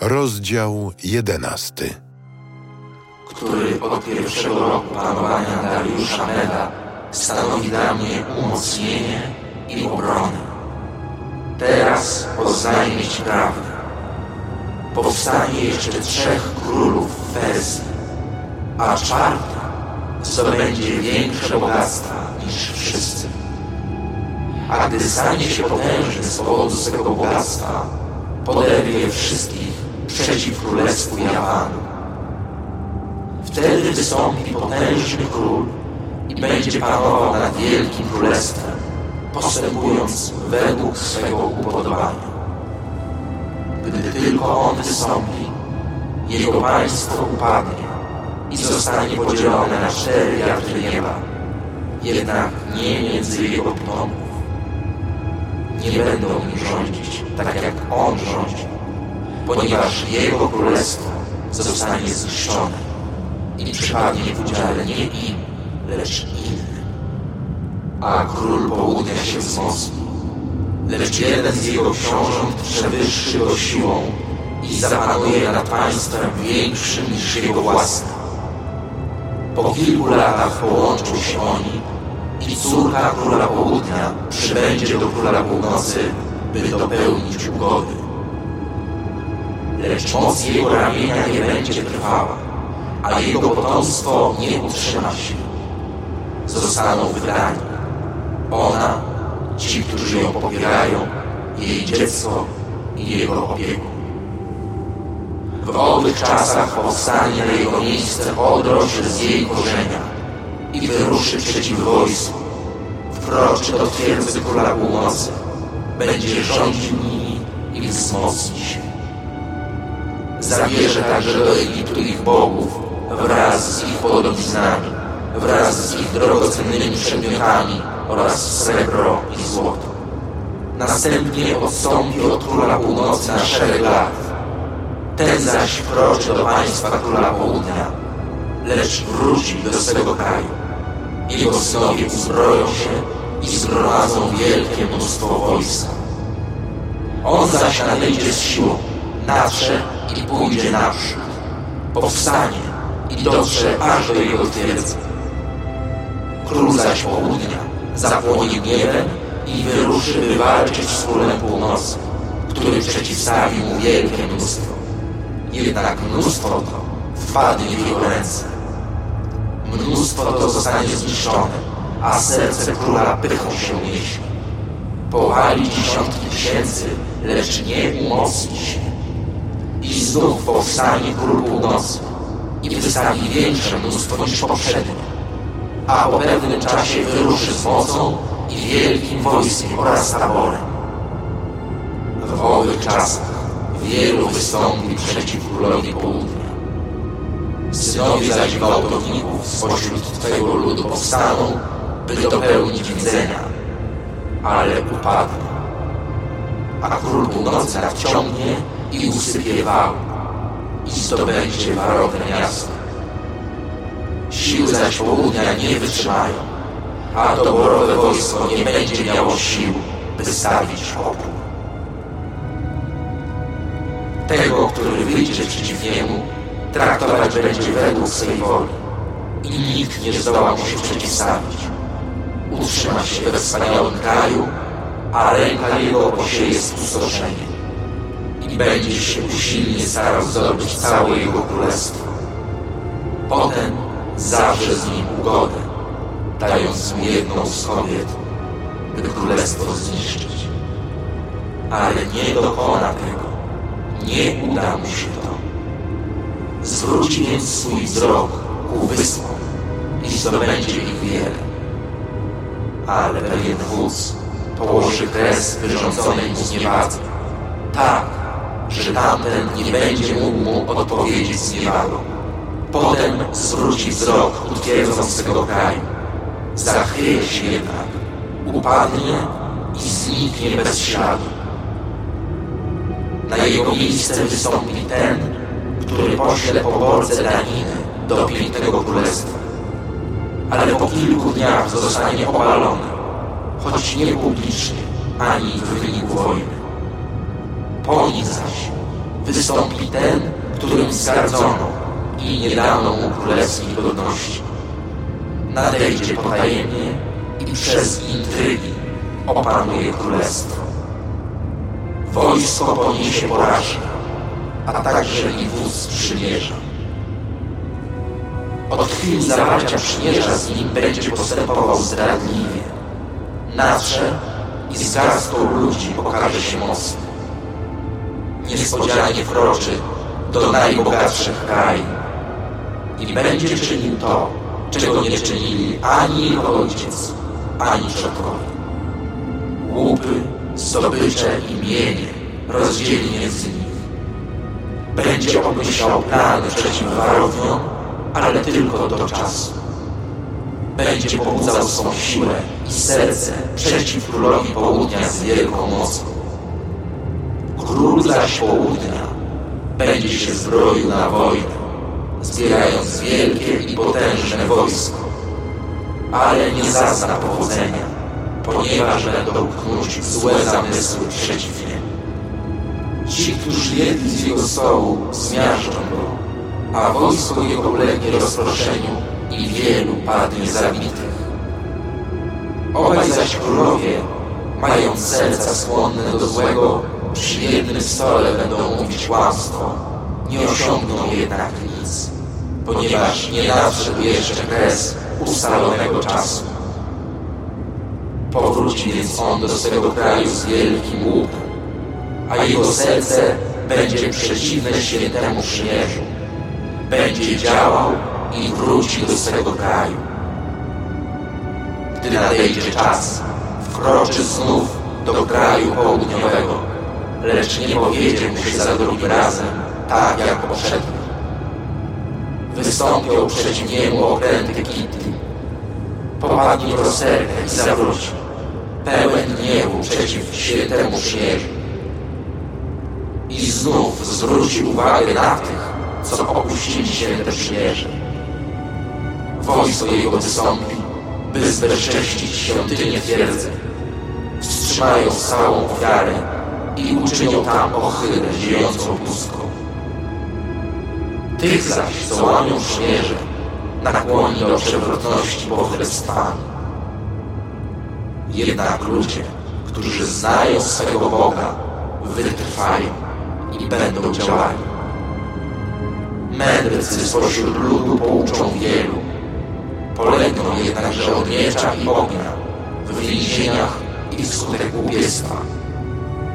Rozdział jedenasty. który od pierwszego roku panowania Dariusza Meda stanowi dla mnie umocnienie i obronę. Teraz poznajmy Ci prawdę. Powstanie jeszcze trzech królów w Persji, a czwarty zdobędzie większe bogactwa niż wszyscy. A gdy stanie się potężny z powodu swego bogactwa, poderwie wszystkich przeciw królestwu Japanu. Wtedy wystąpi potężny król i będzie panował nad wielkim królestwem, postępując według swego upodobania. Gdy tylko on wystąpi, jego państwo upadnie i zostanie podzielone na cztery wiatry nieba, jednak nie między jego potomków. Nie będą nim rządzić tak jak on rządzi, ponieważ jego królestwo zostanie zniszczone i przypadnie w udziale nie im, lecz innym. A król południa się wzmocni, lecz jeden z jego książąt przewyższy go siłą i zapanuje nad państwem większym niż jego własne. Po kilku latach połączą się oni i córka króla południa przybędzie do króla północy, by dopełnić ugody. Lecz moc jego ramienia nie będzie trwała a jego potomstwo nie utrzyma się. Zostaną wydani. Ona, ci, którzy ją popierają, jej dziecko i jego opiekun. W owych czasach powstanie na jego miejsce odrość z jej korzenia i wyruszy przeciw wojsku. Wkroczy do twierdzy króla północy. Będzie rządził nimi i wzmocni się. Zabierze także do Egiptu ich bogów wraz z ich podobiznami, wraz z ich drogocennymi przedmiotami oraz srebro i złoto. Następnie odstąpi od króla północy na szereg lat. Ten zaś wkroczy do państwa króla południa, lecz wróci do swego kraju. Jego synowie uzbroją się i zgromadzą wielkie mnóstwo wojska. On zaś nadejdzie z siłą, natrze i pójdzie naprzód. Powstanie i dotrze aż do jego twierdzy. Król zaś południa zapłoni gniewem i wyruszy, by walczyć z królem północy, który przeciwstawi mu wielkie mnóstwo. Jednak mnóstwo to wpadnie w jego ręce. Mnóstwo to zostanie zniszczone, a serce króla pychą się niesie. Powali dziesiątki tysięcy, lecz nie umocni się. I znów powstanie król północy, i wystawi większe mnóstwo niż poprzednie, a po pewnym czasie wyruszy z mocą i wielkim wojskiem oraz taborem. W owych czasach wielu wystąpi przeciw królowi południa. Synowie zaś gwałtowników spośród Twego ludu powstaną, by dopełnić widzenia, ale upadną. A król północy nadciągnie i usypie wał i zdobędzie warowne miasto. Siły zaś południa nie wytrzymają, a doborowe wojsko nie będzie miało sił, by stawić opór. Tego, który wyjdzie przeciw niemu, traktować będzie według swej woli i nikt nie zdoła mu się przeciwstawić. Utrzyma się we wspaniałym kraju, a ręka jego posieje spustoszenie i będzie się usilnie starał zdobyć całe jego królestwo. Potem zawrze z nim ugodę, dając mu jedną z kobiet, by królestwo zniszczyć. Ale nie dokona tego, nie uda mu się to. Zwróci więc swój wzrok ku wyspom i zdobędzie ich wiele. Ale pewien wódz położy kres wyrządzonej mu zniewadze. Tak, że tamten nie będzie mógł mu odpowiedzieć z niewagą. Potem zwróci wzrok utwierdząc swego kraju. Zachwieje się jednak, upadnie i zniknie bez śladu. Na jego miejsce wystąpi ten, który pośle poborcę daniny do pięknego królestwa. Ale po kilku dniach zostanie opalony, choć nie publicznie, ani w wyniku wojny. Po nich zaś Wystąpi ten, którym zgardzono i nie dano mu królewskiej godności. Nadejdzie potajemnie i przez intrygi opanuje królestwo. Wojsko poniesie porażkę, a także i wóz przymierza. Od chwili zawarcia przymierza z nim będzie postępował zdradliwie. Natrze i z garstką ludzi pokaże się mocny. Niespodzianie wkroczy do najbogatszych krajów i będzie czynił to, czego nie czynili ani jego ojciec, ani przodkowie. Łupy, zdobycze i mienie rozdzieli między nich. Będzie obmyślał plany przeciw warowniom, ale tylko do czasu. Będzie pobudzał swą siłę i serce przeciw królowi południa z wielką mocą. Król zaś południa będzie się zbroił na wojnę, zbierając wielkie i potężne wojsko, ale nie zazna powodzenia, ponieważ będą knuć złe zamysły przeciw niemu. Ci, którzy jedli z jego stołu, zmiażdżą go, a wojsko jego ulegnie rozproszeniu i wielu padnie zabitych. Obaj zaś królowie, mając serca skłonne do złego, przy jednym stole będą mówić kłamstwo, nie osiągną jednak nic, ponieważ nie nadszedł jeszcze kres ustalonego czasu. Powróci więc on do swego kraju z wielkim łupem, a jego serce będzie przeciwne świętemu przymierzu. Będzie działał i wróci do swego kraju. Gdy nadejdzie czas, wkroczy znów do kraju południowego, lecz nie powiedzie mu się za drugim razem, tak jak poprzednio. Wystąpią przeciw niemu okręty Kitty. Popadnie w rozterkę i zawróci, pełen gniewu przeciw świętemu przymierzu. I znów zwróci uwagę na tych, co opuścili święte przymierze. Wojsko jego wystąpi, by zbezcześcić świątynię twierdzy. Wstrzymają całą ofiarę i uczynią tam ohydę ziejącą pustką. Tych zaś, co łamią przymierze, nakłoni do przewrotności pochlepstwami. Jednak ludzie, którzy znają swego Boga, wytrwają i będą działali. Mędrcy spośród ludu pouczą wielu, polegną jednakże od miecza i ognia, w więzieniach i wskutek łupiestwa,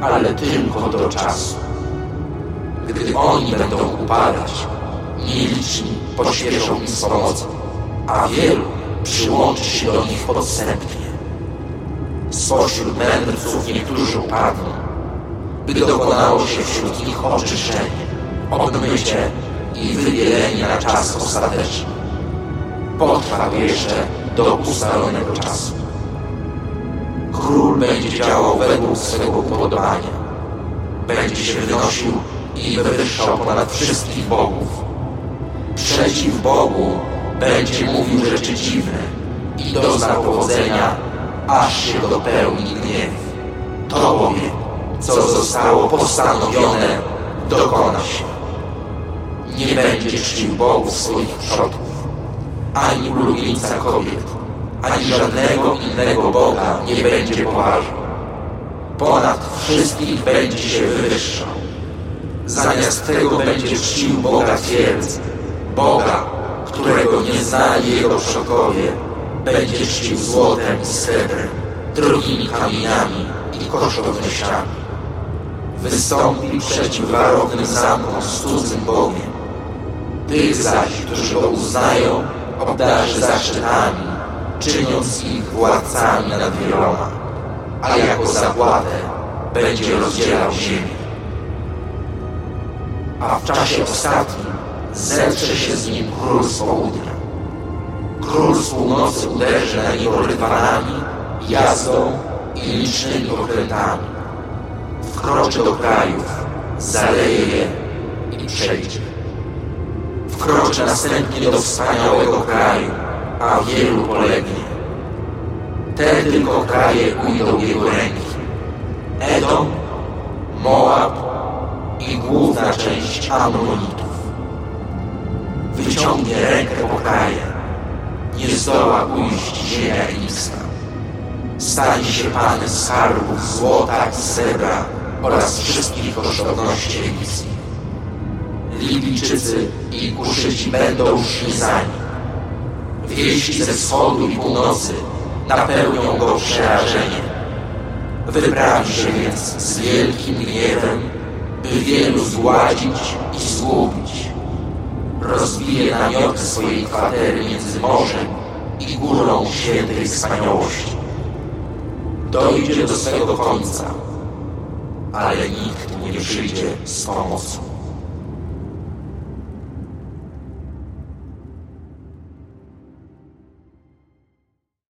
ale tylko do czasu. Gdy oni będą upadać, nieliczni pośpieszą im z pomocą, a wielu przyłączy się do nich podstępnie. Spośród mędrców niektórzy upadną, by dokonało się wśród nich oczyszczenie, obmycie i wybielenie na czas ostateczny. Potrwa jeszcze do ustalonego czasu. Król będzie działał według swego upodobania. Będzie się wynosił i wywyższał ponad wszystkich bogów. Przeciw Bogu będzie mówił rzeczy dziwne i dozna powodzenia, aż się dopełni gniew. To bowiem, co zostało postanowione, dokona się. Nie będzie czcił bogów swoich przodków, ani ulubieńca kobiet, ani żadnego innego Boga nie będzie poważał. Ponad wszystkich będzie się wywyższał. Zamiast tego będzie czcił Boga twierdzy, Boga, którego nie znali jego przodkowie, będzie czcił złotem i srebrem, drogimi kamieniami i kosztownościami. Wystąpi przeciw warownym zamkom z cudzym Bogiem. Tych zaś, którzy go uznają, obdarzy zaszczytami, czyniąc ich władcami nad wieloma, a jako zapłatę będzie rozdzielał ziemię. A w czasie ostatnim zetrze się z nim król z południa. Król z północy uderzy na niego rydwanami, jazdą i licznymi okrętami. Wkroczy do krajów, zaleje je i przejdzie. Wkroczy następnie do wspaniałego kraju, a wielu polegnie. Te tylko kraje ujdą jego ręki. Edom, Moab i główna część Amonitów. Wyciągnie rękę po kraje. Nie zdoła ujść ziemia egipska. Stanie się panem skarbów złota i srebra oraz wszystkich kosztowności egipskich. Libijczycy i Kuszyci będą szli za nim. Wieści ze wschodu i północy napełnią go przerażeniem. Wyprawi się więc z wielkim gniewem, by wielu zgładzić i zgubić. Rozbije namioty swojej kwatery między morzem i górą świętej wspaniałości. Dojdzie do swego końca, ale nikt mu nie przyjdzie z pomocą.